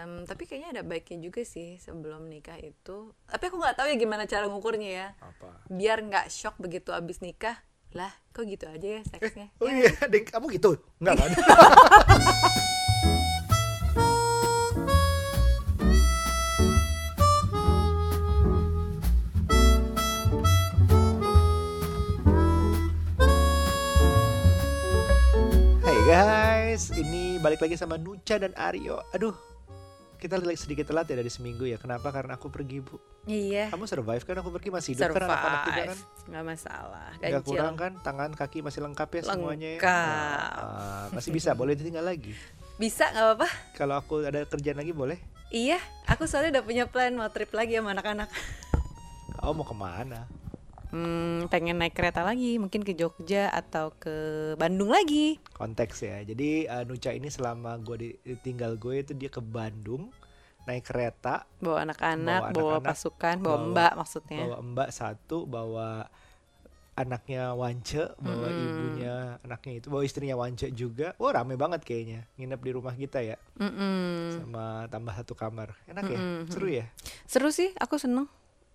Em, tapi kayaknya ada baiknya juga sih sebelum nikah itu. Tapi aku nggak tahu ya gimana cara ngukurnya ya. Apa? Biar nggak shock begitu abis nikah. Lah, kok gitu aja ya seksnya? Oh iya, dek, kamu gitu? Enggak kan? Hai guys, ini balik lagi sama Nucha dan Aryo. Aduh, kita sedikit telat ya dari seminggu ya. Kenapa? Karena aku pergi bu. Iya. Kamu survive kan? Aku pergi masih hidup kan anak-anak juga kan? Survive, nggak masalah. Gak Ganjil. kurang kan? Tangan, kaki masih lengkap ya semuanya ya? Lengkap. Ah, masih bisa, boleh ditinggal lagi. Bisa nggak apa-apa? Kalau aku ada kerjaan lagi boleh? Iya, aku soalnya udah punya plan mau trip lagi sama anak-anak. Oh mau ke mana? Hmm, pengen naik kereta lagi, mungkin ke Jogja atau ke Bandung lagi. Konteks ya. Jadi uh, Nucha ini selama gue tinggal gue itu dia ke Bandung naik kereta Bawa anak-anak, Bawa bawa, pasukan, bawa, bawa- mbak maksudnya. bawa mbak satu bawa anaknya Wance bawa Mm-mm. ibunya anaknya itu bawa istrinya Wance juga wah rame banget kayaknya nginep di rumah kita ya Mm-mm. sama tambah satu kamar enak ya Mm-mm. seru ya Seru sih, aku seneng.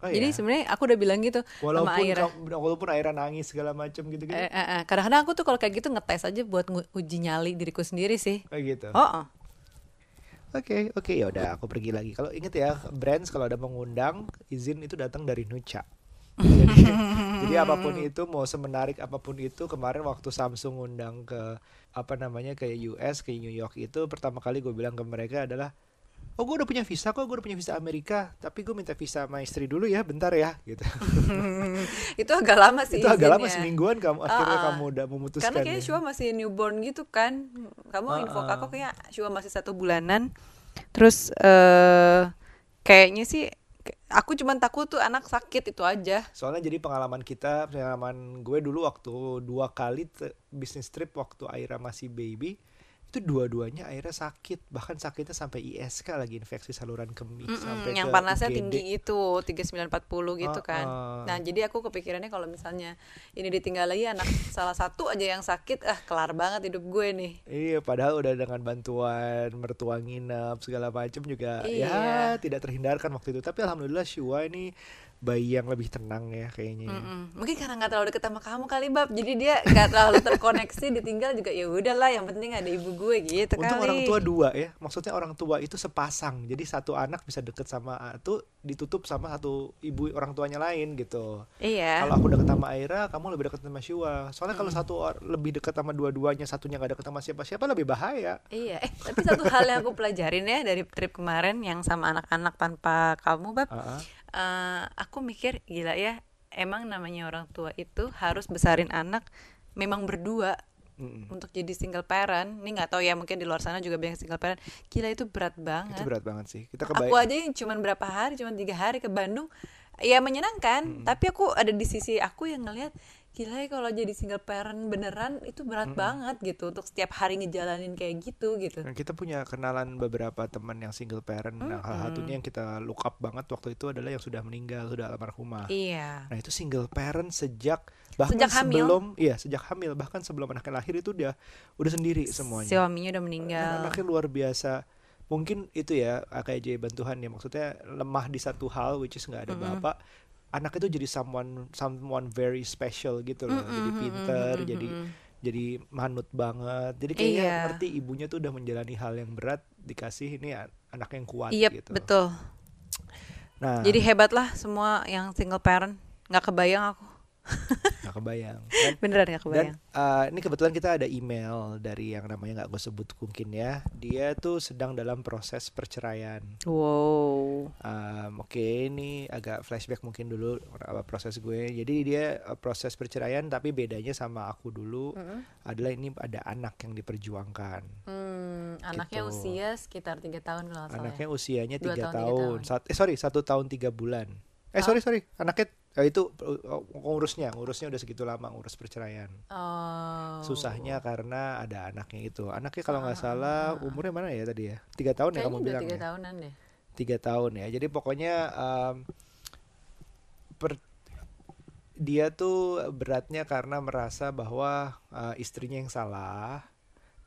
Oh Jadi ya? sebenarnya aku udah bilang gitu sama walaupun Aira. kamu- walaupun Aira nangis segala macam gitu gitu Eh, eh, eh. Kadang-kadang aku tuh kalau kayak gitu ngetes aja buat uji nyali diriku sendiri sih. kayak gitu Oh, oh. Oke, oke ya udah aku pergi lagi. Kalau inget ya, brands kalau ada mengundang, izin itu datang dari Nucha. Jadi, jadi apa pun itu mau semenarik apa pun itu kemarin waktu Samsung undang ke apa namanya ke US ke New York itu pertama kali gue bilang ke mereka adalah oh gue udah punya visa kok gue udah punya visa Amerika tapi gue minta visa sama istri dulu ya bentar ya gitu itu agak lama sih itu agak lama izinnya. semingguan kamu akhirnya Ah, ah. kamu udah memutuskan Karena kayaknya ya. Shua masih newborn gitu kan. Kamu Ah, info ke ah. aku kayak Shua masih satu bulanan. Terus eh kayaknya sih aku cuman takut tuh anak sakit itu aja. Soalnya jadi pengalaman kita, pengalaman gue dulu waktu dua kali bisnis trip waktu Aira masih baby, itu dua-duanya Aira sakit, bahkan sakitnya sampai ISK lagi infeksi saluran kemih Mm-mm, sampai yang ke panasnya UGD. tinggi itu 3940 gitu Ah, kan. ah. Nah, jadi aku kepikirannya kalau misalnya ini ditinggal lagi anak salah satu aja yang sakit, ah kelar banget hidup gue nih. Iya, padahal udah dengan bantuan mertua nginep segala macam juga Iya. ya tidak terhindarkan waktu itu. Tapi alhamdulillah Shua ini bayi yang lebih tenang ya kayaknya. ya. Mm-mm. Mungkin karena nggak terlalu deket sama kamu kali bab, jadi dia nggak terlalu terkoneksi, ditinggal juga ya udahlah, yang penting ada ibu gue gitu Untung kali. orang tua dua ya, maksudnya orang tua itu sepasang, jadi satu anak bisa deket sama itu ditutup sama satu ibu orang tuanya lain gitu. Iya. Kalau aku deket sama Aira, kamu lebih deket sama Shua. Soalnya kalau satu lebih deket sama dua-duanya, satunya gak deket sama siapa-siapa lebih bahaya. Iya, eh tapi satu hal yang aku pelajarin ya dari trip kemarin yang sama anak-anak tanpa kamu, Bab. Ah, ah. Eh, aku mikir gila ya, emang namanya orang tua itu harus besarin anak memang berdua Mm-mm. untuk jadi single parent. Ini nggak tahu ya, mungkin di luar sana juga banyak single parent. Gila itu berat banget. Itu berat banget sih. Kita Aku kebayang. aja yang cuman berapa hari, cuman tiga hari ke Bandung, ya menyenangkan. Tapi aku ada di sisi aku yang ngelihat gila ya kalau jadi single parent beneran itu berat banget gitu untuk setiap hari ngejalanin kayak gitu gitu. Dan kita punya kenalan beberapa teman yang single parent. Nah, salah satunya yang kita look up banget waktu itu adalah yang sudah meninggal, sudah almarhumah. Iya. Nah itu single parent sejak bahkan Sejak hamil? sebelum iya sejak hamil bahkan sebelum anaknya lahir itu udah udah sendiri semuanya. Suaminya udah Dan meninggal. anaknya luar biasa. Mungkin itu ya kayak jawaban Tuhan ya maksudnya lemah di satu hal which is nggak ada bapak. Anak itu jadi someone someone very special gitu loh. jadi pinter, jadi jadi manut banget. Jadi kayaknya Iya. ngerti ibunya tuh udah menjalani hal yang berat dikasih ini a- anak yang kuat Iya gitu. betul. Nah, Jadi hebat lah semua yang single parent. Nggak kebayang aku. nggak kebayang. Dan Beneran nggak Dan kebayang. uh, ini kebetulan kita ada email dari yang namanya nggak gue sebut mungkin ya. Dia tuh sedang dalam proses perceraian. Wow. Um, Oke, ini agak flashback mungkin dulu apa proses gue. Jadi dia uh, proses perceraian, tapi bedanya sama aku dulu adalah ini ada anak yang diperjuangkan. Hmm, anaknya Gitu. usia sekitar tiga tahun kalau salah. Anaknya ya. usianya Dua tiga tahun, tiga tahun. tahun. Sat- eh sorry satu tahun tiga bulan. Eh sorry sorry, anaknya eh, itu uh, ngurusnya, ngurusnya udah segitu lama ngurus perceraian. Oh. susahnya karena ada anaknya itu. Anaknya kalau nggak salah umurnya mana ya tadi ya? Tiga tahun ya Kayaknya kamu udah bilang tiga ya? tahunan deh. tiga tahun ya. Jadi pokoknya um, per- dia tuh beratnya karena merasa bahwa uh, istrinya yang salah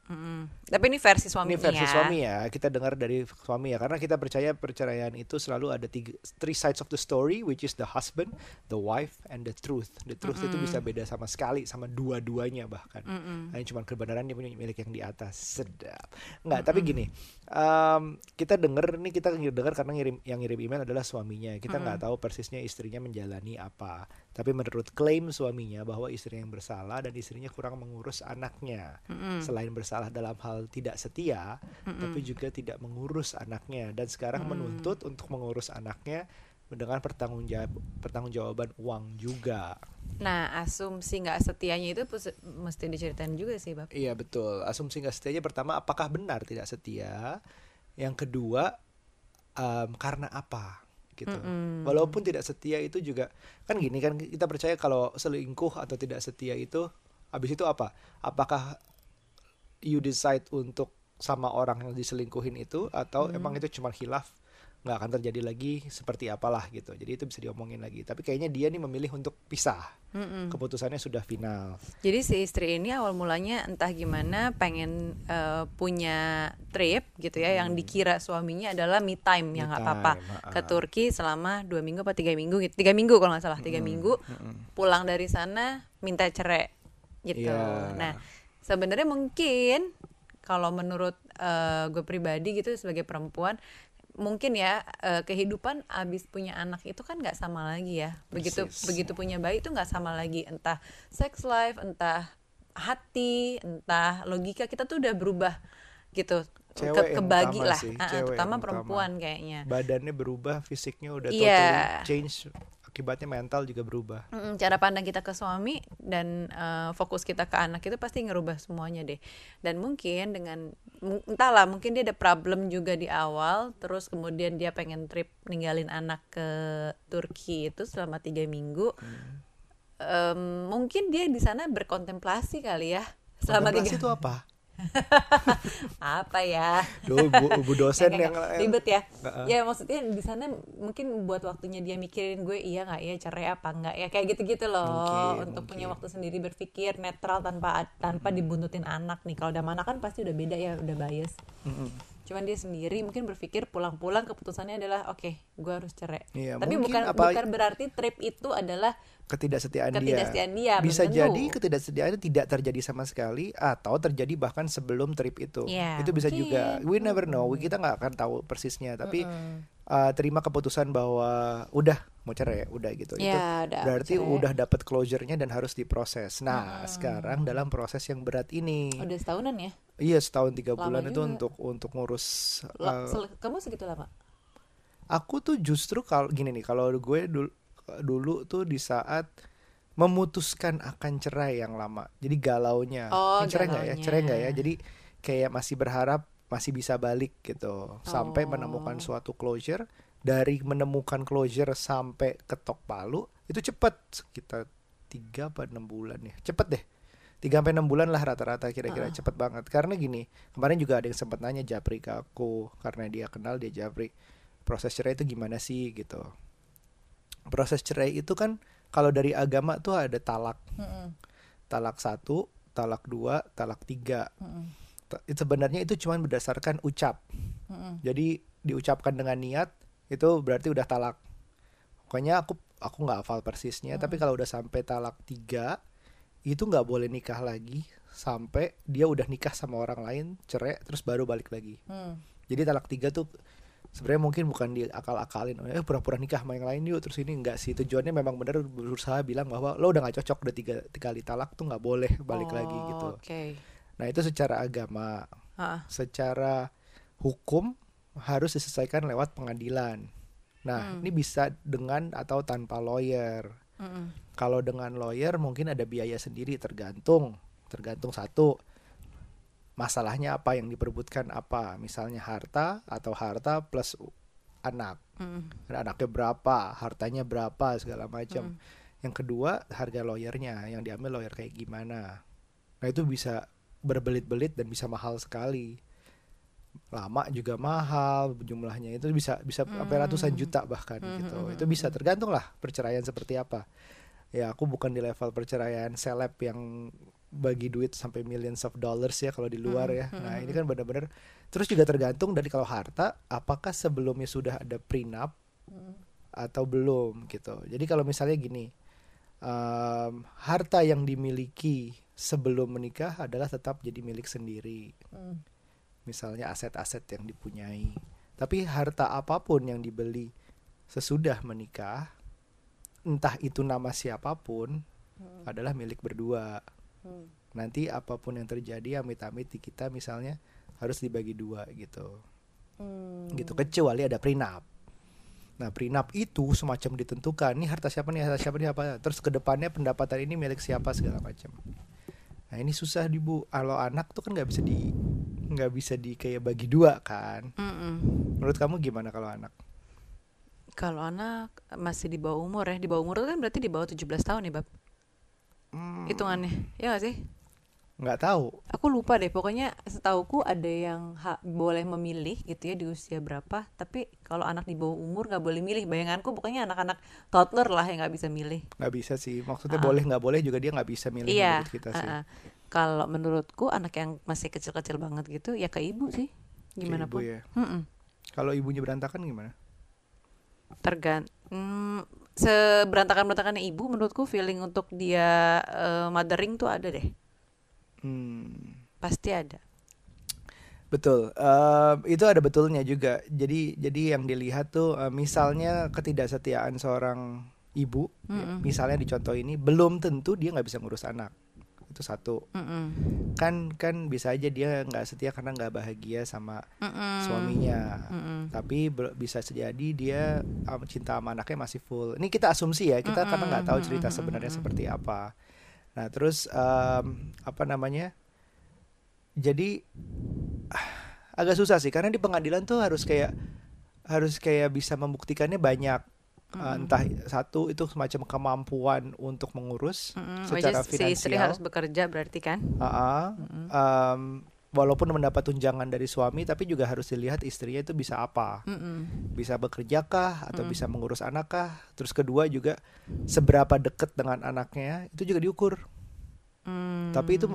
Mm-mm. Tapi ini versi suaminya. Ini versi suami ya, kita dengar dari suami ya, karena kita percaya perceraian itu selalu ada tiga, three sides of the story, which is the husband, the wife, and the truth. The truth itu bisa beda sama sekali, sama dua-duanya bahkan. Hanya cuma kebenaran dia punya milik yang di atas, sedap. Enggak, tapi gini, um, kita dengar nih kita dengar karena ngirim yang ngirim email adalah suaminya. Kita nggak tahu persisnya istrinya menjalani apa. Tapi menurut klaim suaminya bahwa istrinya yang bersalah dan istrinya kurang mengurus anaknya. Selain bersalah dalam hal tidak setia, tapi juga tidak mengurus anaknya dan sekarang menuntut untuk mengurus anaknya dengan pertanggungjawab pertanggungjawaban uang juga. Nah, asumsi nggak setianya itu mesti diceritain juga sih, Bab. Iya betul. Asumsi nggak setianya pertama apakah benar tidak setia? Yang kedua em, karena apa? Gitu. Walaupun tidak setia itu juga kan gini kan kita percaya kalau selingkuh atau tidak setia itu habis itu apa? Apakah you decide untuk sama orang yang diselingkuhin itu atau emang itu cuma hilaf nggak akan terjadi lagi seperti apalah gitu. Jadi itu bisa diomongin lagi. Tapi kayaknya dia nih memilih untuk pisah. Keputusannya sudah final. Jadi si istri ini awal mulanya entah gimana pengen eh, punya trip gitu ya, yang dikira suaminya adalah me time Me yang nggak apa-apa. ah. ke Turki selama dua minggu apa tiga minggu gitu, tiga minggu kalau nggak salah tiga minggu, pulang dari sana minta cerai gitu. Iya. Nah sebenarnya mungkin kalau menurut eh, gue pribadi gitu sebagai perempuan mungkin ya eh, kehidupan abis punya anak itu kan nggak sama lagi ya. Begitu Persis. begitu punya bayi itu nggak sama lagi. Entah sex life entah hati entah logika kita tuh udah berubah gitu. Cewek yang kebagi lah sih, Ah, ah, cewek terutama perempuan kayaknya. Badannya berubah fisiknya udah totally change akibatnya mental juga berubah. Mm, cara pandang kita ke suami dan eh, fokus kita ke anak itu pasti ngerubah semuanya deh. Dan mungkin dengan entahlah mungkin dia ada problem juga di awal terus kemudian dia pengen trip ninggalin anak ke Turki itu selama tiga minggu. Em, mungkin dia di sana berkontemplasi kali ya selama Kontemplasi tiga itu apa apa ya Duh, bu, bu dosen Nggak, yang nggak, nggak. ribet ya Heeh. ya maksudnya di sana mungkin buat waktunya dia mikirin gue iya nggak ya cerai apa enggak ya kayak gitu-gitu loh Mungkin, untuk punya mungkin. waktu sendiri berpikir netral tanpa tanpa dibuntutin anak nih kalau udah mana kan pasti udah beda ya udah bias Mm-mm. Cuman dia sendiri mungkin berpikir pulang-pulang keputusannya adalah oke gue harus cerai. Iya, tapi bukan apa- bukan berarti trip itu adalah ketidaksetiaan, Ketidaksetiaan dia, belum bisa jadi ketidaksetiaan itu tidak terjadi sama sekali atau terjadi bahkan sebelum trip itu. Iya, itu bisa mungkin. juga. We never know. Kita nggak akan tahu persisnya. Tapi uh, terima keputusan bahwa udah mau cerai udah gitu. Itu Ya, udah, berarti cerai. udah dapat closure-nya dan harus diproses. Nah sekarang dalam proses yang berat ini. Udah setahunan ya? Iya setahun tiga Lama bulan itu juga. untuk untuk ngurus Lah, uh, kamu segitu lama? Aku tuh justru kalau gini nih kalau gue dulu dulu tuh di saat memutuskan akan cerai yang lama. Jadi galaunya. Oh, Ini cerai nggak ya? cerai nggak ya? Jadi kayak masih berharap masih bisa balik gitu. Sampai Oh. menemukan suatu closure dari menemukan closure sampai ketok palu itu cepet. Sekitar tiga apa enam bulan ya. Cepet deh. Tiga sampai enam bulan lah rata-rata kira-kira cepet banget. Karena gini kemarin juga ada yang sempat nanya Japri ke aku karena dia kenal dia Japri proses cerai itu gimana sih gitu. Proses cerai itu kan kalau dari agama tuh ada talak. Mm-mm. talak satu talak dua talak tiga. Ta- itu sebenarnya itu cuma berdasarkan ucap. Mm-mm. jadi diucapkan dengan niat itu berarti udah talak. Pokoknya aku aku nggak hafal persisnya tapi kalau udah sampai talak tiga itu nggak boleh nikah lagi sampai dia udah nikah sama orang lain cerai terus baru balik lagi. Hmm. jadi talak tiga tuh sebenarnya mungkin bukan diakal-akalin eh pura-pura nikah sama yang lain yuk terus ini enggak sih. Tujuannya memang bener berusaha bilang bahwa lo udah nggak cocok udah tiga, tiga kali talak tuh nggak boleh balik lagi Oh, gitu Oke. nah itu secara agama Ah, secara hukum harus diselesaikan lewat pengadilan. Nah Hmm. ini bisa dengan atau tanpa lawyer. Mm-mm. kalau dengan lawyer mungkin ada biaya sendiri tergantung. Tergantung satu masalahnya apa yang diperebutkan apa. Misalnya harta atau harta plus anak. Dan anaknya berapa hartanya berapa segala macam. Hmm. yang kedua harga lawyernya. Yang diambil lawyer kayak gimana. Nah itu bisa berbelit-belit dan bisa mahal sekali lama juga mahal jumlahnya itu bisa bisa sampai ratusan juta bahkan Hmm, gitu hmm, itu bisa tergantung lah perceraian seperti apa ya aku bukan di level perceraian seleb yang bagi duit sampai millions of dollars ya kalau di luar Mm, ya. Nah, ini kan benar-benar terus juga tergantung dari kalau harta apakah sebelumnya sudah ada prenup atau belum gitu. Jadi kalau misalnya gini, em, harta yang dimiliki sebelum menikah adalah tetap jadi milik sendiri. Mm. Misalnya aset-aset yang dipunyai. Tapi harta apa pun yang dibeli sesudah menikah, entah itu nama siapa pun, Mm. adalah milik berdua. Mm. Nanti apa pun yang terjadi amit-amit di kita misalnya harus dibagi dua gitu. Mm. Gitu kecuali ada prenup. Nah, prenup itu semacam ditentukan, nih harta siapa nih, harta siapa nih apa. Terus ke depannya pendapatan ini milik siapa segala macam. Nah, ini susah di Bu. Kalau anak tuh kan nggak bisa di nggak bisa di kayak bagi dua kan. Mm-mm. Menurut kamu gimana kalau anak? Kalau anak masih di bawah umur ya, di bawah umur kan berarti di bawah 17 tahun ya, Bab. Hmm, Hitungannya. Ya gak sih? nggak tahu. Aku lupa deh, pokoknya setauku ada yang ha- boleh memilih gitu ya di usia berapa. Tapi kalau anak di bawah umur nggak boleh milih. Bayanganku pokoknya anak-anak toddler lah yang nggak bisa milih. nggak bisa sih. Maksudnya Ah. boleh nggak boleh juga dia nggak bisa milih iya. menurut kita sih. ah, ah. Kalau menurutku anak yang masih kecil-kecil banget gitu ya ke ibu sih. Ke Gimana ibu pun. ya. Mm-mm. Kalau ibunya berantakan gimana? Tergan. Hmm, seberantakan-berantakannya ibu menurutku feeling untuk dia eh, mothering tuh ada deh. Hmm. Pasti ada. Betul, Em, itu ada betulnya juga. Jadi, jadi yang dilihat tuh, eh, misalnya ketidaksetiaan seorang ibu, ya, Mm-mm. misalnya di contoh ini, belum tentu dia nggak bisa ngurus anak. Itu satu. Mm-mm. Kan, kan bisa aja dia nggak setia karena nggak bahagia sama Mm-mm. suaminya. Mm-mm. Tapi ber- bisa jadi dia um, cinta sama anaknya masih full. Ini kita asumsi ya, kita karena nggak tahu cerita sebenarnya mm-mm. seperti apa. Nah, terus em, apa namanya? Jadi ah, agak susah sih karena di pengadilan tuh harus kayak harus kayak bisa membuktikannya banyak. Uh, Mm-mm. entah satu itu semacam kemampuan untuk mengurus Mm-mm. secara Which is si istri finansial. harus bekerja berarti kan? Ah, Mm-mm. em, walaupun mendapat tunjangan dari suami tapi juga harus dilihat istrinya itu bisa apa Mm-mm. bisa bekerja kah atau Mm. bisa mengurus anak kah terus kedua juga seberapa dekat dengan anaknya itu juga diukur Mm. tapi itu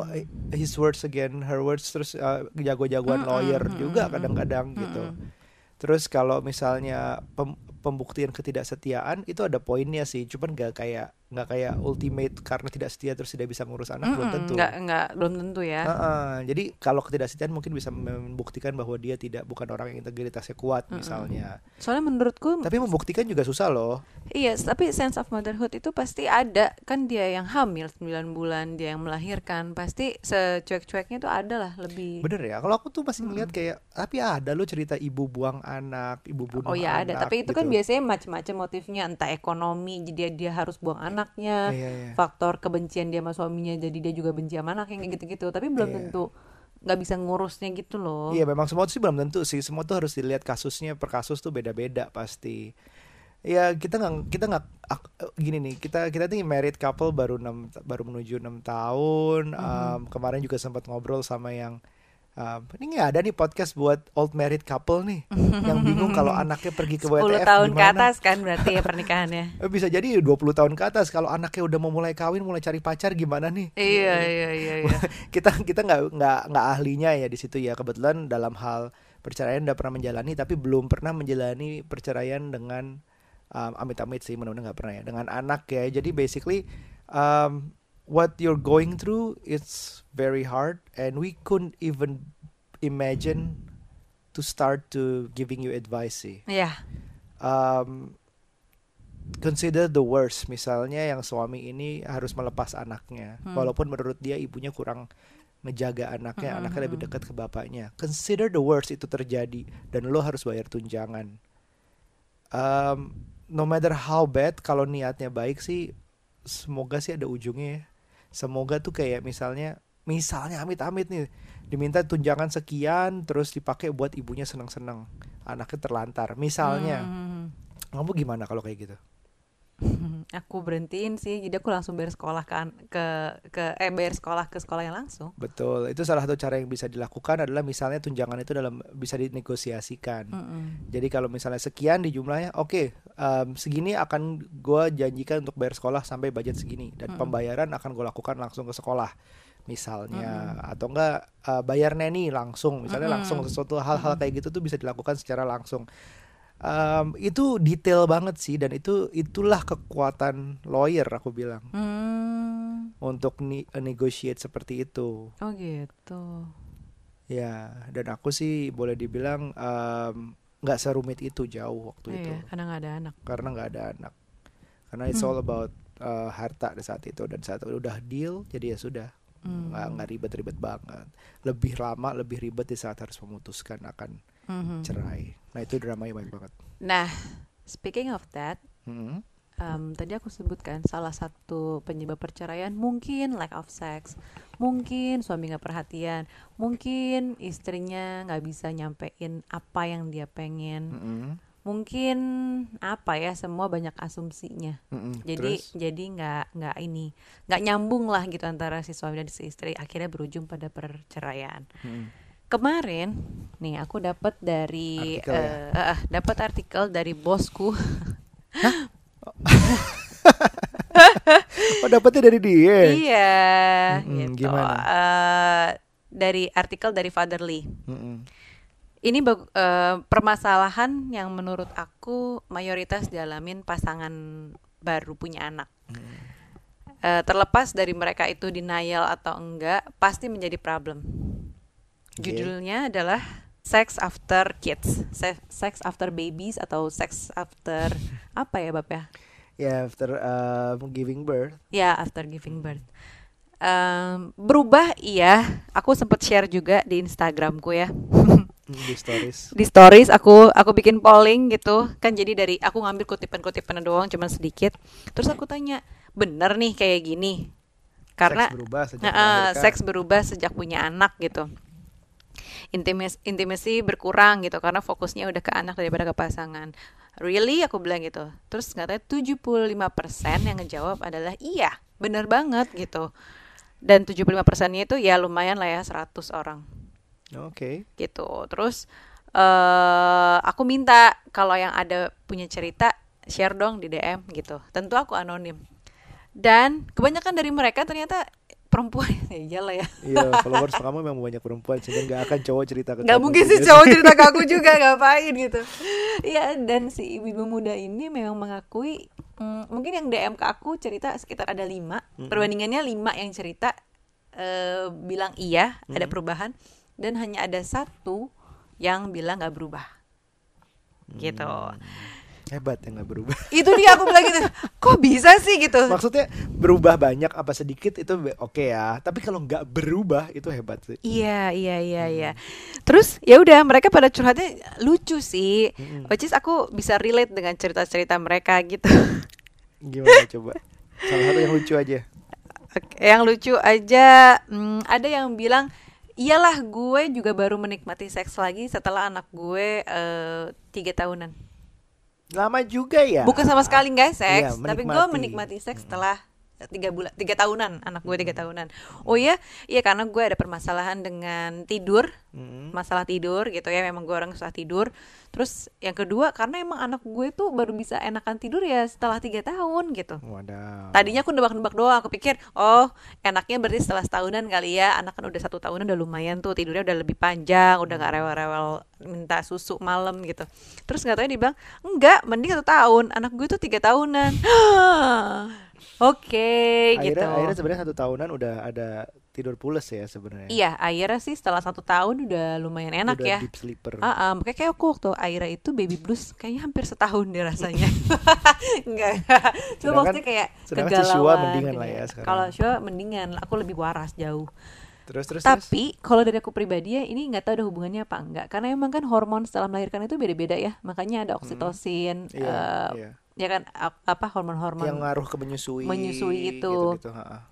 his words again her words terus uh, jago-jagoan Mm-mm, lawyer mm-mm, juga kadang-kadang gitu Mm-mm. terus kalau misalnya pem- pembuktian ketidaksetiaan itu ada poinnya sih cuman nggak kayak nggak kayak ultimate karena tidak setia terus tidak bisa ngurus anak belum Mm-mm. tentu Nggak, nggak, belum tentu ya. Heeh, jadi kalau ketidaksetiaan mungkin bisa membuktikan bahwa dia tidak bukan orang yang integritasnya kuat Mm-mm. misalnya Soalnya menurutku tapi membuktikan juga susah loh Iya, tapi sense of motherhood itu pasti ada. Kan dia yang hamil 9 bulan, dia yang melahirkan, pasti secuek-cueknya itu ada lah lebih. Bener ya, kalau aku tuh masih ngeliat kayak tapi ada lo cerita ibu buang anak, ibu bunuh Oh ya ada, anak tapi itu kan gitu. Biasanya macam-macam motifnya, entah ekonomi, jadi dia, dia harus buang anaknya, Iya, iya. faktor kebencian dia sama suaminya, jadi dia juga benci sama anaknya kayak gitu-gitu. Tapi belum Iya. tentu nggak bisa ngurusnya gitu loh. Iya memang semua tuh sih belum tentu sih, semua tuh harus dilihat kasusnya per kasus tuh beda-beda pasti. Ya kita nggak kita nggak ak- gini nih kita kita nih married couple baru enam baru menuju enam tahun. Mm-hmm. Um, kemarin juga sempat ngobrol sama yang um, ini nggak ada nih podcast buat old married couple nih yang bingung kalau anaknya pergi ke 10 WTF tahun ke gimana. atas kan berarti ya pernikahannya. Eh, Bisa jadi 20 tahun ke atas kalau anaknya udah mau mulai kawin, mulai cari pacar gimana nih? iya, iya, iya, iya. kita kita nggak nggak nggak ahlinya ya di situ ya kebetulan dalam hal perceraian udah pernah menjalani tapi belum pernah menjalani perceraian dengan um, amit-amit sih mudah-mudahan nggak pernah ya dengan anak ya jadi basically um, what you're going through it's very hard. And we couldn't even imagine to start to giving you advice sih Iya. um, consider the worst. Misalnya yang suami ini harus melepas anaknya. Hmm. walaupun menurut dia ibunya kurang ngejaga anaknya Hmm, anaknya hmm, lebih hmm. dekat ke bapaknya. Consider the worst itu terjadi dan lo harus bayar tunjangan. Um, no matter how bad kalau niatnya baik sih semoga sih ada ujungnya ya semoga tuh kayak misalnya misalnya amit-amit nih diminta tunjangan sekian terus dipakai buat ibunya senang-senang anaknya terlantar misalnya Hmm. kamu gimana kalau kayak gitu Aku berhentiin sih, jadi aku langsung bayar sekolah ke an- ke ke eh bayar sekolah ke sekolah yang langsung. betul itu salah satu cara yang bisa dilakukan adalah misalnya tunjangan itu dalam bisa dinegosiasikan Mm-mm. jadi kalau misalnya sekian di jumlahnya oke em, segini akan gue janjikan untuk bayar sekolah sampai budget segini dan Mm-mm. pembayaran akan gue lakukan langsung ke sekolah misalnya atau enggak uh, bayar neni langsung misalnya langsung sesuatu hal-hal kayak gitu tuh bisa dilakukan secara langsung Em, itu detail banget sih dan itu itulah kekuatan lawyer aku bilang Hmm. untuk ni- negotiate seperti itu Oh gitu. ya dan aku sih boleh dibilang nggak serumit itu jauh waktu itu Iya, karena nggak ada anak. karena nggak ada anak karena it's all about uh, harta di saat itu dan saat udah deal jadi ya sudah Hmm. nggak nggak ribet-ribet banget lebih lama lebih ribet di saat harus memutuskan akan Mhm. cerai nah itu dramanya baik banget Nah, speaking of that, Hmm. em, tadi aku sebutkan salah satu penyebab perceraian mungkin lack of sex, mungkin suami nggak perhatian, mungkin istrinya nggak bisa nyampein apa yang dia pengen, Mm-mm. mungkin apa ya semua banyak asumsinya. Mm-mm. Jadi Terus? jadi nggak nggak ini nggak nyambung lah gitu antara si suami dan si istri akhirnya berujung pada perceraian. Mm-mm. Kemarin nih aku dapat dari Artikel ya? eh, eh, dapat artikel dari bosku. oh dapetnya dari dia iya, Mm-mm, gitu. gimana? Eh, dari artikel dari Fatherly. Mm-mm. Ini eh, permasalahan yang menurut aku mayoritas dialamin pasangan baru punya anak. Eh, terlepas dari mereka itu denial atau enggak, pasti menjadi problem. Judulnya adalah Sex After Kids, Se- Sex After Babies atau Sex After apa ya bab ya? ya after uh, giving birth Ya, after giving birth. Em, berubah iya, aku sempat share juga di Instagramku ya. mm, di stories Di stories aku aku bikin polling gitu. Kan jadi dari aku ngambil kutipan-kutipan doang cuman sedikit. Terus aku tanya, "Bener nih kayak gini?" Karena seks berubah sejak melahirkan. seks berubah sejak punya anak gitu. Intimis intimasi berkurang gitu karena fokusnya udah ke anak daripada ke pasangan. Really aku bilang gitu. Terus katanya 75% yang ngejawab adalah iya, bener banget gitu. Dan 75%-nya itu ya lumayan lah ya 100 orang oke gitu. Terus eh aku minta kalau yang ada punya cerita share dong di DM gitu. Tentu aku anonim. Dan kebanyakan dari mereka ternyata perempuan ya iyalah ya. Iya, followers kamu memang banyak perempuan sehingga nggak akan cowok cerita ke Gak kamu mungkin gitu. sih cowok cerita ke aku juga ngapain gitu. Iya dan si ibu-ibu muda ini memang mengakui mm, mungkin yang DM ke aku cerita sekitar ada lima perbandingannya lima yang cerita eh, bilang iya ada perubahan dan hanya ada satu yang bilang nggak berubah gitu. Hebat ya nggak berubah. Itu dia aku bilang gitu. Kok bisa sih gitu? Maksudnya berubah banyak apa sedikit itu oke ya. Tapi kalau nggak berubah itu hebat sih. Iya, iya, iya, iya. Terus ya udah mereka pada curhatnya lucu sih. Which is aku bisa relate dengan cerita-cerita mereka gitu. Gimana coba? Salah satu yang lucu aja. Oke, yang lucu aja hmm, ada yang bilang iyalah gue juga baru menikmati seks lagi setelah anak gue eh, tiga tahunan. Lama juga ya. Bukan sama sekali nggak seks, tapi gue menikmati seks setelah tiga bulan tiga tahunan anak gue tiga tahunan. Oh iya iya karena gue ada permasalahan dengan tidur Mm. masalah tidur gitu ya memang gue orang susah tidur. Terus yang kedua karena emang anak gue tuh baru bisa enakan tidur ya setelah tiga tahun gitu. Wadah. tadinya aku nebak-nebak doang aku pikir oh enaknya berarti setelah setahunan kali ya anak kan udah satu tahunan udah lumayan tuh tidurnya udah lebih panjang udah gak rewel-rewel minta susu malam gitu. Terus nggak tahu dia bilang enggak mending satu tahun anak gue tuh tiga tahunan oke akhirnya, gitu akhirnya sebenarnya satu tahunan udah ada tidur pules ya sebenarnya. iya akhirnya sih setelah satu tahun udah lumayan enak udah ya Deep sleeper. Ah, ah, makanya kayak aku waktu Aira itu baby blues kayaknya hampir setahun deh rasanya. Enggak. Cuma maksudnya kayak sedangkan si Shua kegalauan. mendingan lah gitu ya sekarang. Kalau Shua mendingan, aku lebih waras jauh. Terus terus. Tapi kalau dari aku pribadi ya ini nggak tahu ada hubungannya apa enggak. Karena emang kan hormon setelah melahirkan itu beda-beda ya. Makanya ada oksitosin, Iya, eh, iya. Ya kan ap- apa hormon-hormon yang ngaruh ke menyusui. Menyusui itu. Gitu, ha-ha.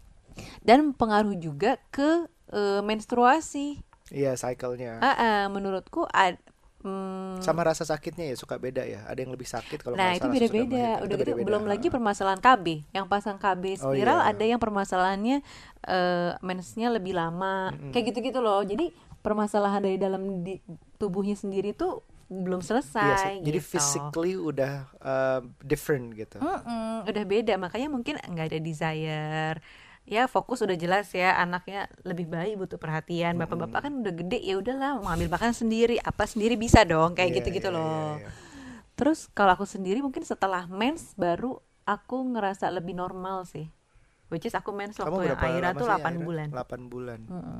dan pengaruh juga ke eh, menstruasi. Iya, cycle-nya. Ah, ah, menurutku ad, mm, Sama rasa sakitnya ya suka beda ya. Ada yang lebih sakit kalau Nah itu beda-beda. Udah Itu gitu beda-beda. belum lagi permasalahan KB. Yang pasang KB Oh, spiral iya. ada yang permasalahannya eh mensnya lebih lama. Kayak gitu-gitu loh. Jadi permasalahan dari dalam di, tubuhnya sendiri tuh belum Iya selesai. Jadi gitu. physically udah uh, different gitu. Mm-mm, udah beda. Makanya mungkin nggak ada desire ya fokus udah jelas ya anaknya lebih baik butuh perhatian bapak-bapak kan udah gede ya udahlah mau ambil makan sendiri apa sendiri bisa dong kayak Iya, gitu-gitu iya, loh iya, iya. terus kalau aku sendiri mungkin setelah mens baru aku ngerasa lebih normal sih which is aku mens waktu yang Aira tuh sih, 8 Aira? bulan 8 bulan. Mm-mm.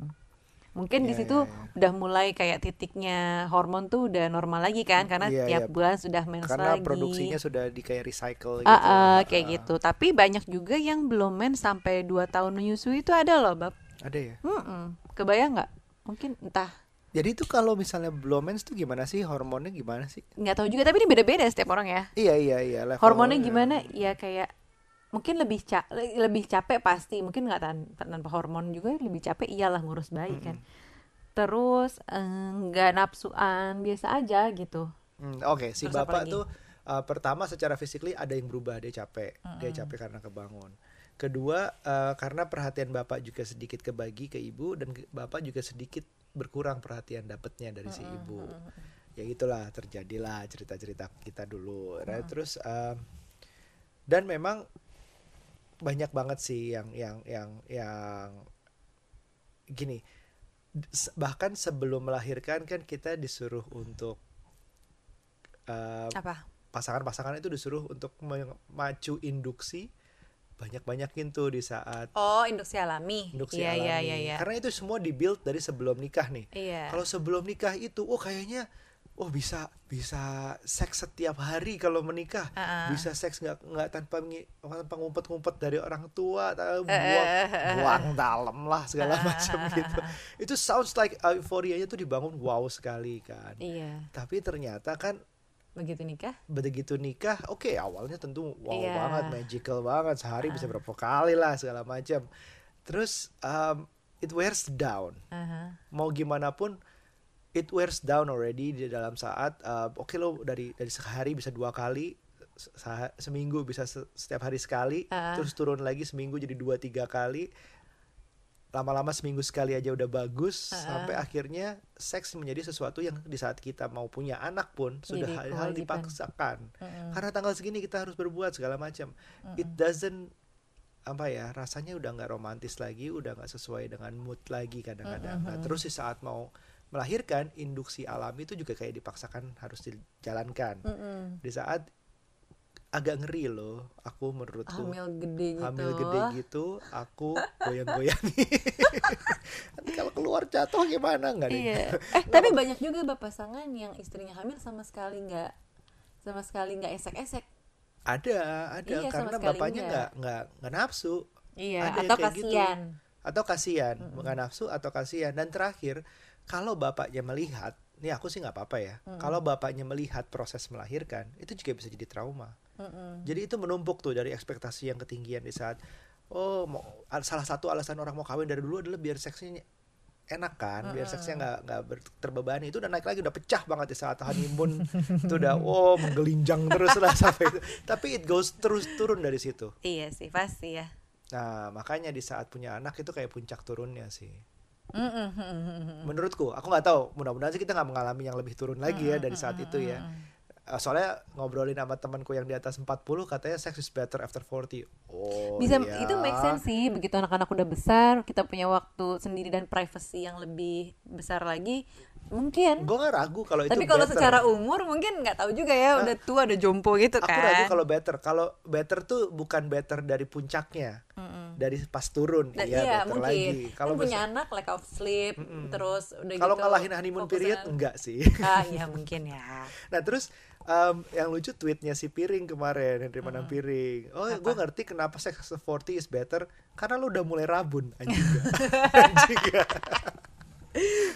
Mungkin di Iya, situ iya, iya. udah mulai kayak titiknya hormon tuh udah normal lagi kan karena Iya, tiap iya. bulan sudah mens Karena lagi produksinya sudah di kayak recycle gitu. ah, kayak Ah, gitu tapi banyak juga yang belum mens sampai 2 tahun menyusui itu ada loh bab Ada ya. Mm-mm. kebayang nggak mungkin entah Jadi itu kalau misalnya belum mens tuh gimana sih hormonnya gimana sih? nggak tahu juga tapi ini beda-beda setiap orang ya Iya iya iya level hormonnya gimana ya kayak mungkin lebih ca lebih capek pasti mungkin nggak tan tanpa hormon juga lebih capek iyalah ngurus bayi kan. Terus eh, nggak nafsuan biasa aja gitu. Hmm, Oke, si Terus apa bapak tuh uh, pertama secara physically ada yang berubah, dia capek, dia capek karena kebangun. Kedua, uh, karena perhatian bapak juga sedikit kebagi ke ibu dan ke- bapak juga sedikit berkurang perhatian dapatnya dari si ibu. Ya itulah terjadilah cerita-cerita kita dulu. Nah, terus um, dan memang banyak banget sih yang yang yang yang gini. Bahkan sebelum melahirkan kan kita disuruh untuk uh, apa pasangan-pasangan itu disuruh untuk memacu induksi banyak-banyakin tuh di saat oh induksi alami induksi iya iya alami. iya iya Karena itu semua dibuild dari sebelum nikah nih. iya Kalau sebelum nikah itu, oh kayaknya oh bisa bisa seks setiap hari kalau menikah. Ah, ah. Bisa seks nggak nggak tanpa tanpa ngumpet-ngumpet dari orang tua, Eh, ta- buang buang dalam lah segala macam gitu. Itu sounds like euforianya tuh dibangun wow sekali kan. iya Tapi ternyata kan begitu nikah begitu nikah oke awalnya tentu wow Iya. banget magical banget sehari bisa berapa kali lah segala macam terus um, it wears down Aha. mau gimana pun it wears down already di dalam saat uh, oke lo dari dari sehari bisa dua kali se- seminggu bisa se- setiap hari sekali Ah. terus turun lagi seminggu jadi dua tiga kali lama-lama seminggu sekali aja udah bagus Ah. sampai akhirnya seks menjadi sesuatu yang di saat kita mau punya anak pun sudah Jadi hal, hal kewajiban. dipaksakan Mm-mm. karena tanggal segini kita harus berbuat segala macam it doesn't apa ya rasanya udah nggak romantis lagi udah nggak sesuai dengan mood lagi kadang-kadang nah terus di saat mau melahirkan induksi alami itu juga kayak dipaksakan harus dijalankan Mm-mm. di saat agak ngeri loh aku menurutku hamil gede gitu hamil gede gitu aku goyang-goyangi nanti kalau keluar jatuh gimana nggak nih Iya. Eh tapi banyak juga bapak pasangan yang istrinya hamil sama sekali nggak sama sekali nggak esek-esek. ada ada Iya, karena bapaknya nggak nggak nggak nafsu Iya. Ada yang atau kayak gitu. kasihan. atau kasihan nggak nafsu atau kasihan dan terakhir kalau bapaknya melihat nih aku sih nggak apa-apa ya. Kalau bapaknya melihat proses melahirkan itu juga bisa jadi trauma. Mm-mm. jadi itu menumpuk tuh dari ekspektasi yang ketinggian di saat oh mau al- salah satu alasan orang mau kawin dari dulu adalah biar seksnya enak kan biar seksnya nggak nggak terbebani. Itu udah naik lagi udah pecah banget di saat honeymoon. Itu udah oh menggelinjang terus lah sampai itu. Tapi it goes terus turun dari situ. Iya sih pasti ya. nah makanya di saat punya anak itu kayak puncak turunnya sih Mm-mm. menurutku aku nggak tahu. Mudah-mudahan sih kita nggak mengalami yang lebih turun lagi ya dari saat itu ya. Eh, soalnya ngobrolin sama temanku yang di atas 40 katanya sex is better after 40 oh Bisa iya. itu make sense sih. Begitu anak-anak udah besar kita punya waktu sendiri dan privacy yang lebih besar lagi mungkin. gue nggak ragu kalau itu Tapi kalau better. secara umur mungkin nggak tahu juga ya udah tua udah jompo gitu aku kan. ragu kalau better kalau better tuh bukan better dari puncaknya Mm-mm. dari pas turun Dan iya, iya better mungkin. lagi Kalau kalau punya anak lack of sleep terus udah kalau gitu. ngalahin honeymoon fokus period enggak sih Ah iya mungkin ya. Nah terus em, yang lucu tweetnya si Piring kemarin Henry Manang Piring. Oh gue ngerti kenapa sex after 40 is better karena lu udah mulai rabun anjing gak? anjing gak?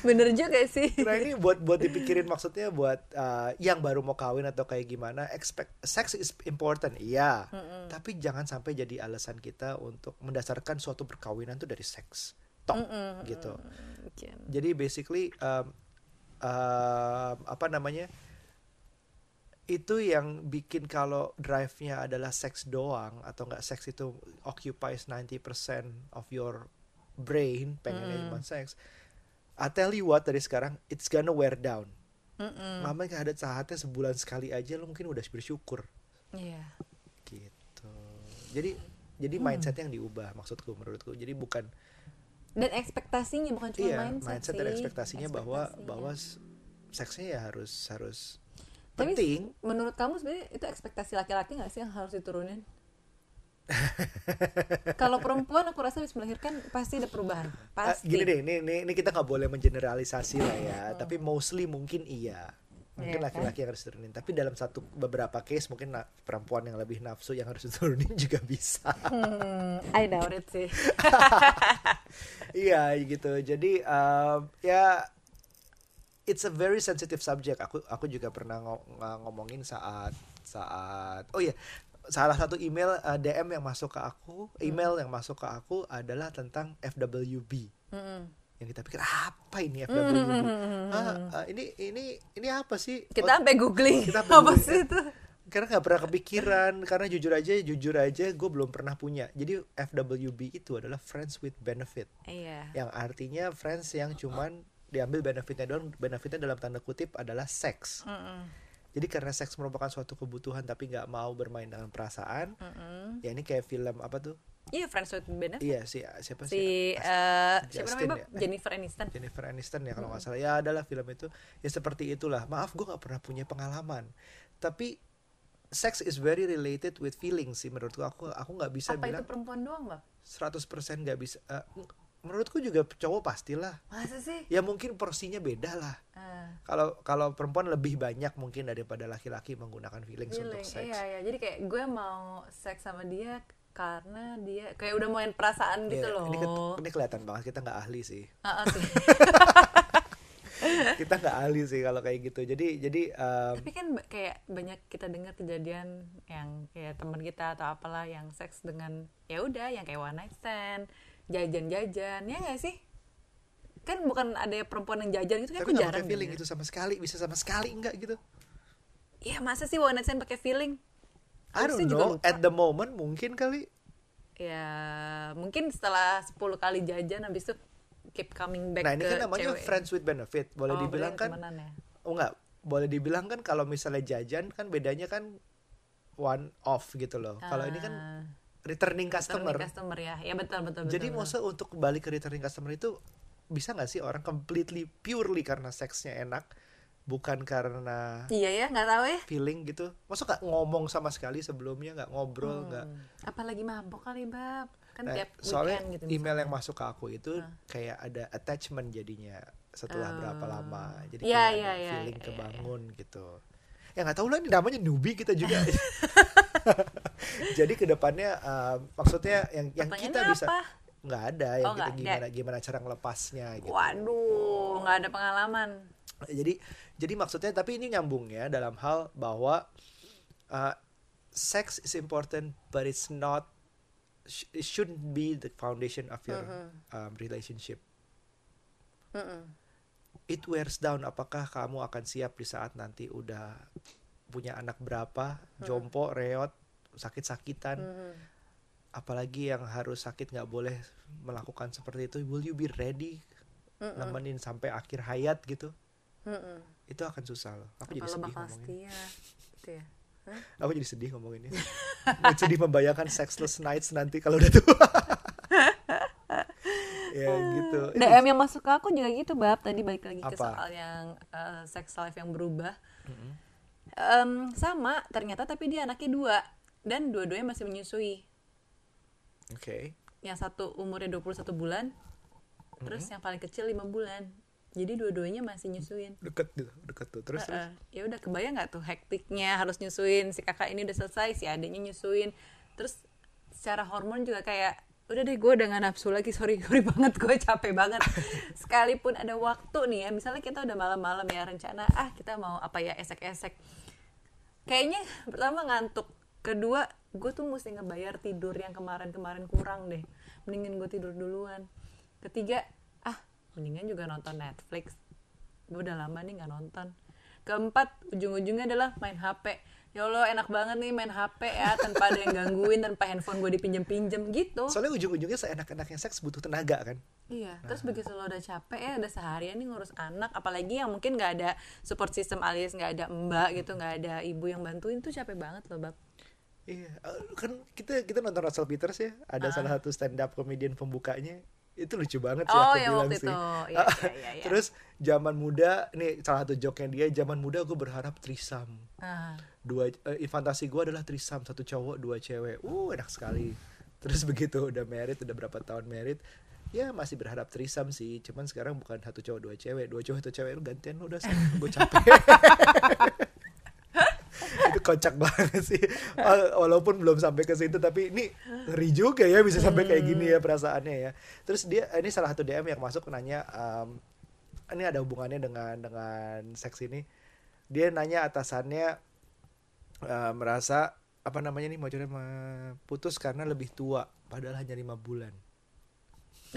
Bener juga sih. Nah ini buat buat dipikirin maksudnya buat uh, yang baru mau kawin atau kayak gimana expect sex is important iya tapi jangan sampai jadi alasan kita untuk mendasarkan suatu perkawinan tuh dari seks tok Mm-mm. gitu Mungkin. jadi basically um, um, apa namanya itu yang bikin kalau drive-nya adalah seks doang atau enggak seks itu occupies 90% of your brain pengennya cuma seks I tell you what dari sekarang it's gonna wear down. Mm-mm. Mama ada saatnya sebulan sekali aja lo mungkin udah bersyukur. Iya. gitu. Jadi jadi mindsetnya yang diubah maksudku menurutku. Jadi bukan dan ekspektasinya bukan cuma iya mindset, mindset sih. dan ekspektasinya bahwa Ekspektasinya. bahwa s- seksnya ya harus harus Tapi penting. menurut kamu sebenarnya itu ekspektasi laki-laki nggak sih yang harus diturunin kalau perempuan aku rasa habis melahirkan pasti ada perubahan Ah, pasti gini deh, ini, ini, ini kita nggak boleh mengeneralisasi lah ya, tapi mostly mungkin iya. Mungkin Iya, laki-laki yang harus turunin, tapi dalam satu beberapa case mungkin perempuan yang lebih nafsu yang harus diturunin juga bisa. Hmm, I doubt it sih iya gitu. Jadi um, ya it's a very sensitive subject. Aku aku juga pernah ngo- ng- ngomongin saat saat oh iya salah satu email uh, DM yang masuk ke aku, email yang masuk ke aku adalah tentang FWB. Mm-mm. yang kita pikir apa ini FWB ah, ah, ini ini ini apa sih? Kita Oh, sampai googling. Kita apa googling. sih itu? Karena nggak pernah kepikiran karena jujur aja jujur aja gue belum pernah punya. Jadi FWB itu adalah friends with benefit. Iya. Yang artinya friends yang cuman diambil benefitnya doang benefitnya dalam tanda kutip adalah seks Mm-mm. Jadi karena seks merupakan suatu kebutuhan tapi nggak mau bermain dengan perasaan Mm-mm. ya ini kayak film apa tuh? Iya friends with benefit iya si siapa si sih? eh, siapa namanya ya? Eh. Jennifer Aniston. Jennifer Aniston ya kalau nggak salah. Ya adalah film itu. Ya seperti itulah. Maaf gue nggak pernah punya pengalaman. Tapi sex is very related with feelings sih menurutku. Aku aku nggak bisa apa itu bilang perempuan doang bang 100% nggak bisa eh, menurutku juga cowok pastilah. Masa sih? Ya mungkin porsinya beda lah. Ah, kalau kalau perempuan lebih banyak mungkin daripada laki-laki menggunakan feelings untuk feeling seks. iya iya. Jadi kayak gue mau seks sama dia karena dia kayak udah main perasaan gitu Ya, loh. ini, ke- ini kelihatan banget kita nggak ahli sih. Ah, ah, sih. kita nggak ahli sih kalau kayak gitu. Jadi jadi em, tapi kan kayak banyak kita dengar kejadian yang kayak teman kita atau apalah yang seks dengan ya udah yang kayak one night stand jajan-jajan ya nggak sih? Kan bukan ada perempuan yang jajan itu kan tapi aku jarang pakai feeling denger. itu sama sekali bisa sama sekali enggak gitu? Iya masa sih one night stand pakai feeling? I don't know. at the moment mungkin kali. Ya mungkin setelah 10 kali jajan habis itu keep coming back nah ini ke kan namanya cewek. friends with benefit. Boleh Oh, dibilang berarti kan ya? oh enggak boleh dibilang kan kalau misalnya jajan kan bedanya kan one off gitu loh. Kalau ini kan Returning returning customer. customer ya. Ya betul betul jadi betul, masa untuk kembali ke returning customer itu bisa nggak sih orang completely purely karena seksnya enak bukan karena iya ya nggak tahu ya. feeling gitu? Masa nggak ngomong sama sekali sebelumnya nggak ngobrol nggak Hmm. apalagi mabok kali bab. Kan Nah, tiap soalnya weekend gitu email yang misalnya. masuk ke aku itu kayak ada attachment jadinya setelah berapa lama. Jadi Iya, kayak iya, ada iya, feeling iya, kebangun gitu. Ya nggak tahu lah ini namanya newbie kita juga jadi ke depannya uh, maksudnya yang yang kita Pertanyaannya bisa apa? nggak ada yang Oh, kita nggak ada. gimana gimana cara ngelepasnya gitu waduh nggak ada pengalaman jadi jadi maksudnya tapi ini nyambungnya dalam hal bahwa uh, sex is important but it's not it shouldn't be the foundation of your um, relationship Mm-mm. it wears down apakah kamu akan siap di saat nanti udah punya anak berapa jompo reot sakit-sakitan. Mm-mm. apalagi yang harus sakit nggak boleh melakukan seperti itu will you be ready Mm-mm. nemenin sampai akhir hayat gitu? Mm-mm. itu akan susah loh. Aku jadi sedih ngomongin. gitu ya? Aku jadi sedih ngomonginnya sedih membayangkan sexless nights nanti kalau udah tua. Ya gitu. DM yang masuk ke aku juga gitu bab. Tadi balik lagi ke Apa? soal yang eh, sex life yang berubah. Mm-mm. Em, sama ternyata tapi dia anaknya dua dan dua-duanya masih menyusui. Oke. Yang satu umurnya 21 bulan terus yang paling kecil 5 bulan. Jadi dua-duanya masih nyusuin. Deket gitu deket tuh. Terus terus? Heeh. ya udah kebayang nggak tuh hektiknya harus nyusuin? Si kakak ini udah selesai si adiknya nyusuin. Terus secara hormon juga kayak udah deh gue udah gak nafsu lagi sorry sorry banget gue capek banget. Sekalipun ada waktu nih ya misalnya kita udah malam-malam ya rencana ah kita mau apa ya esek-esek kayaknya pertama ngantuk. Kedua gue tuh mesti ngebayar tidur yang kemarin-kemarin kurang deh. Mendingan gue tidur duluan. Ketiga ah mendingan juga nonton Netflix. Gue udah lama nih nggak nonton. Keempat ujung-ujungnya adalah main HP ya Allah enak banget nih main HP ya tanpa ada yang gangguin tanpa handphone gue dipinjem-pinjem gitu soalnya ujung-ujungnya seenak-enaknya seks butuh tenaga kan Iya, terus begitu lo udah capek ya, udah seharian nih ngurus anak, apalagi yang mungkin nggak ada support system alias nggak ada mbak gitu, nggak ada ibu yang bantuin tuh capek banget loh bab. Iya, eh, kan kita kita nonton Russell Peters ya, ada salah satu stand up comedian pembukanya. Itu lucu banget sih Oh, aku yang bilang waktu sih. itu. Iya, iya, iya, iya. Terus zaman muda, nih salah satu joke-nya dia, zaman muda gue berharap trisam. Ah. Dua eh, fantasi gue adalah trisam, satu cowok, dua cewek. Uh, enak sekali. Terus begitu udah married, udah berapa tahun married, ya masih berharap trisam sih. Cuman sekarang bukan satu cowok, dua cewek, dua cowok, satu cewek. Lu gantian lu udah, gue capek. kocak banget sih. Wal- walaupun belum sampai ke situ tapi ini ngeri juga ya bisa sampai kayak gini ya perasaannya ya. Terus dia ini salah satu DM yang masuk nanya um, ini ada hubungannya dengan dengan seks ini? Dia nanya atasannya uh, merasa apa namanya nih mau putus karena lebih tua padahal hanya lima bulan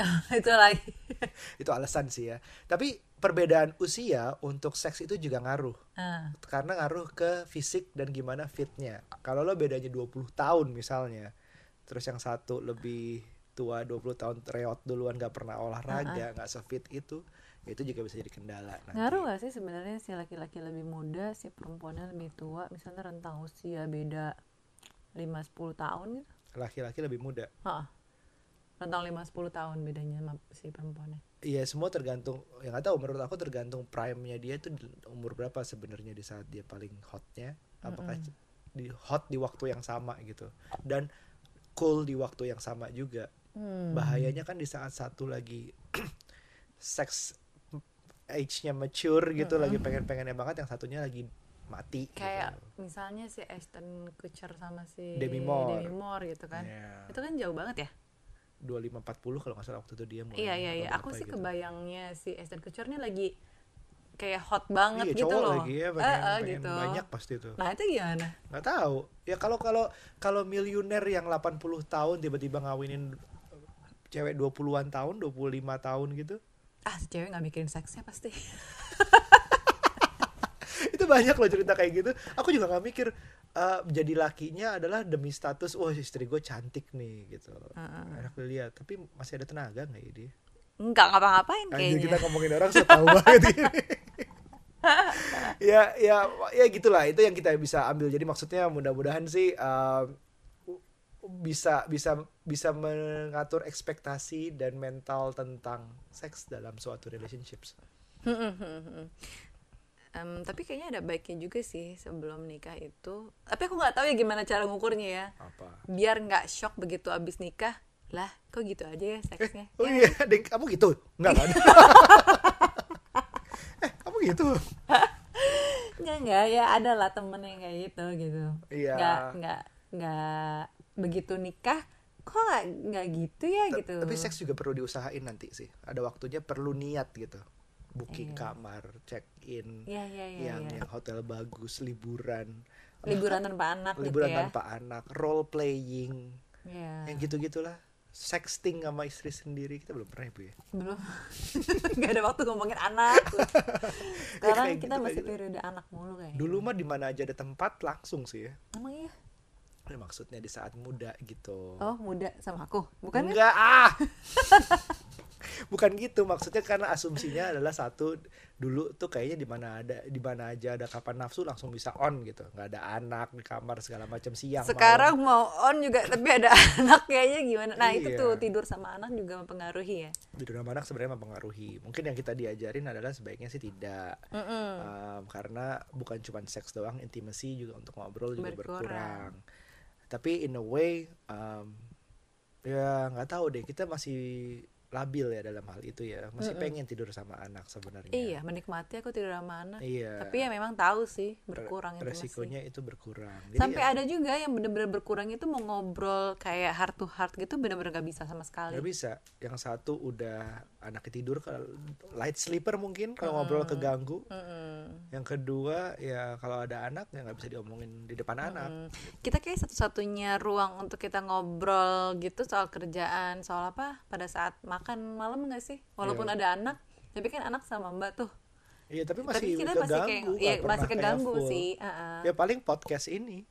itu lagi. itu alasan sih ya tapi perbedaan usia untuk seks itu juga ngaruh Ah. karena ngaruh ke fisik dan gimana fitnya. Kalau lo bedanya 20 tahun misalnya, terus yang satu lebih tua 20 tahun reot duluan gak pernah olahraga, nggak sefit itu, itu juga bisa jadi kendala. nanti. Ngaruh gak sih sebenarnya si laki-laki lebih muda, si perempuannya lebih tua, misalnya rentang usia beda 5-10 tahun gitu? Laki-laki lebih muda. Heeh. Rentang 5-10 tahun bedanya sama si perempuannya. Iya semua tergantung, yang nggak tahu menurut aku tergantung prime-nya dia itu umur berapa sebenarnya di saat dia paling hotnya, apakah di hot di waktu yang sama gitu, dan cool di waktu yang sama juga. Hmm. bahayanya kan di saat satu lagi seks age-nya mature gitu lagi pengen-pengennya banget yang satunya lagi mati Kayak gitu. misalnya si Ashton Kutcher sama si Demi Moore. Demi Moore gitu kan. Iya. Itu kan jauh banget ya? 25 40 kalau nggak salah waktu itu dia mulai Iya iya iya. Aku sih gitu. kebayangnya si Ashton Kutcher nih lagi kayak hot banget iya, gitu cowok loh. lagi ya eh, pengen gitu. banyak pasti itu Nah itu gimana? nggak tahu ya kalau kalau kalau miliuner yang 80 tahun tiba-tiba ngawinin cewek 20-an tahun 25 tahun gitu Ah si cewek gak mikirin seksnya pasti. itu banyak loh cerita kayak gitu aku juga nggak mikir eh, jadi lakinya adalah demi status wah istri gue cantik nih gitu. Enak dilihat. Tapi masih ada tenaga nggak ya dia Enggak ngapa-ngapain kayaknya. kita ngomongin orang so tahu banget gini. ya ya ya gitulah. Itu yang kita bisa ambil. Jadi maksudnya mudah-mudahan sih um, bisa bisa bisa mengatur ekspektasi dan mental tentang seks dalam suatu relationships Em, tapi kayaknya ada baiknya juga sih sebelum nikah itu. Tapi aku nggak tahu ya gimana cara ngukurnya ya. apa Biar nggak shock begitu abis nikah. Lah, kok gitu aja ya seksnya? oh iya deng kamu gitu nggak kan eh kamu gitu Enggak enggak ya ada lah temen yang kayak gitu gitu. Iya. Nggak nggak nggak begitu nikah kok nggak nggak gitu ya Ta- gitu. Tapi seks juga perlu diusahain nanti sih. Ada waktunya perlu niat gitu. Booking Iya. kamar, check in, Iya iya iya. yang iya. yang hotel bagus, liburan, Liburan tanpa anak liburan gitu ya. tanpa anak, role playing, Iya. yang gitu-gitulah. Sexting sama istri sendiri kita belum pernah ya, Bu ya. belum nggak ada waktu ngomongin anak sekarang kayak kita gitu, masih gitu. periode anak mulu kayak Dulu mah di mana aja ada tempat langsung sih ya. emang iya Ini maksudnya di saat muda gitu. oh muda sama aku bukan kan Enggak ah. Bukan gitu maksudnya karena asumsinya adalah satu dulu tuh kayaknya di mana ada di mana aja ada kapan nafsu langsung bisa on gitu. Nggak ada anak di kamar segala macam siang sekarang mau on juga tapi ada anak kayaknya gimana? Nah itu Iya. tuh tidur sama anak juga mempengaruhi ya? Malam. tidur sama anak sebenarnya mempengaruhi. Mungkin yang kita diajarin adalah sebaiknya sih tidak. Um, karena bukan cuma seks doang intimacy juga untuk ngobrol juga Berkurang. berkurang, tapi in a way um, ya nggak tahu deh kita masih labil ya dalam hal itu ya. Masih pengen tidur sama anak sebenarnya. Iya menikmati aku tidur sama anak. Iya. tapi ya memang tahu sih berkurang itu masih. Resikonya itu berkurang. Jadi sampai ya, ada juga yang bener-bener berkurang itu mau ngobrol kayak heart to heart gitu bener-bener gak bisa sama sekali. Nggak bisa. Yang satu udah anaknya tidur kalau light sleeper mungkin kalau ngobrol keganggu Mm-mm. yang kedua ya kalau ada anak ya nggak bisa diomongin di depan anak Hmm. kita kayak satu-satunya ruang untuk kita ngobrol gitu soal kerjaan soal apa pada saat makan malam nggak sih walaupun Iya. ada anak tapi kan anak sama mbak tuh iya tapi masih tapi kita keganggu masih kayak pernah masih keganggu sih uh-uh. ya paling podcast ini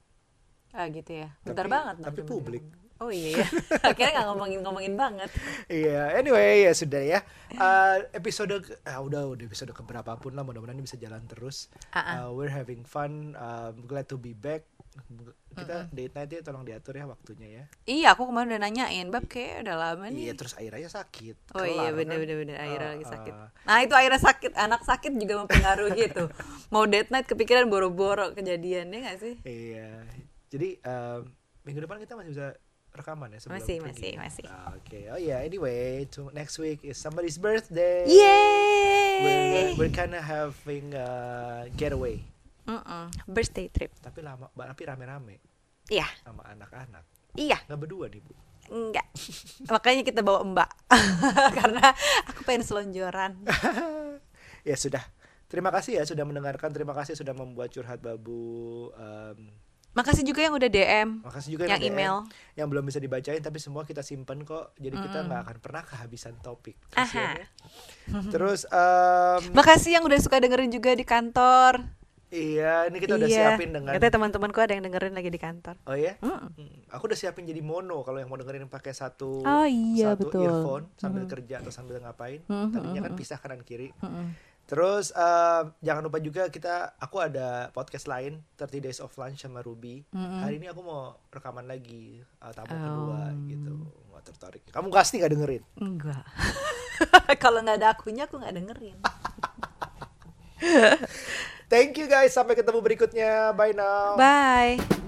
ah gitu ya bentar Tapi- banget tapi publik. Oh iya ya akhirnya nggak ngomongin ngomongin banget Iya, anyway ya sudah ya. Uh, episode ah, udah udah episode keberapa pun lah mudah-mudahan ini bisa jalan terus. Uh, we're having fun. Um, glad to be back. kita date night ya tolong diatur ya waktunya ya Iya, aku kemarin udah nanyain, bab kayak udah lama nih. iya terus akhirnya sakit Oh iya Kelar, bener kan? bener bener akhirnya Ah, lagi sakit. ah. Nah itu akhirnya sakit, anak sakit juga mempengaruhi gitu. Mau date night kepikiran boro-boro kejadiannya gak sih? Iya. Jadi em, minggu depan kita masih bisa rekaman ya sebelum Masih, pergi? masih, masih. Ah, Oke. Oh ya, anyway, to next week is somebody's birthday. Yeay! We're, we're kinda having a getaway, Mm-mm, Birthday trip. tapi lama tapi rame-rame Iya, sama anak-anak. iya, Nggak berdua nih, Bu. enggak. Makanya kita bawa mbak. Karena aku pengen selonjoran. ya sudah. Terima kasih ya sudah mendengarkan. Terima kasih sudah membuat curhat babu. Em, Makasih juga yang udah DM. makasih juga Yang DM, email. yang belum bisa dibacain tapi semua kita simpen kok. Jadi kita nggak akan pernah kehabisan topik. Aha. ya. Terus em, Makasih yang udah suka dengerin juga di kantor. iya ini kita udah Iya. siapin dengan Katanya teman-temanku ada yang dengerin lagi di kantor. Oh ya? Mm. Hmm, Aku udah siapin jadi mono kalau yang mau dengerin pakai satu Oh iya, satu betul. earphone sambil kerja atau sambil ngapain. Mhm, Tadinya kan pisah kanan kiri. Mm-mm. Terus em, jangan lupa juga kita aku ada podcast lain 30 Days of Lunch sama Ruby. Mhm. Hari ini aku mau rekaman lagi uh, tamu Oh. kedua gitu. Nggak tertarik. Kamu pasti nggak dengerin. Enggak. Kalau nggak ada akunya aku nggak dengerin. Thank you guys. Sampai ketemu berikutnya. Bye now. Bye.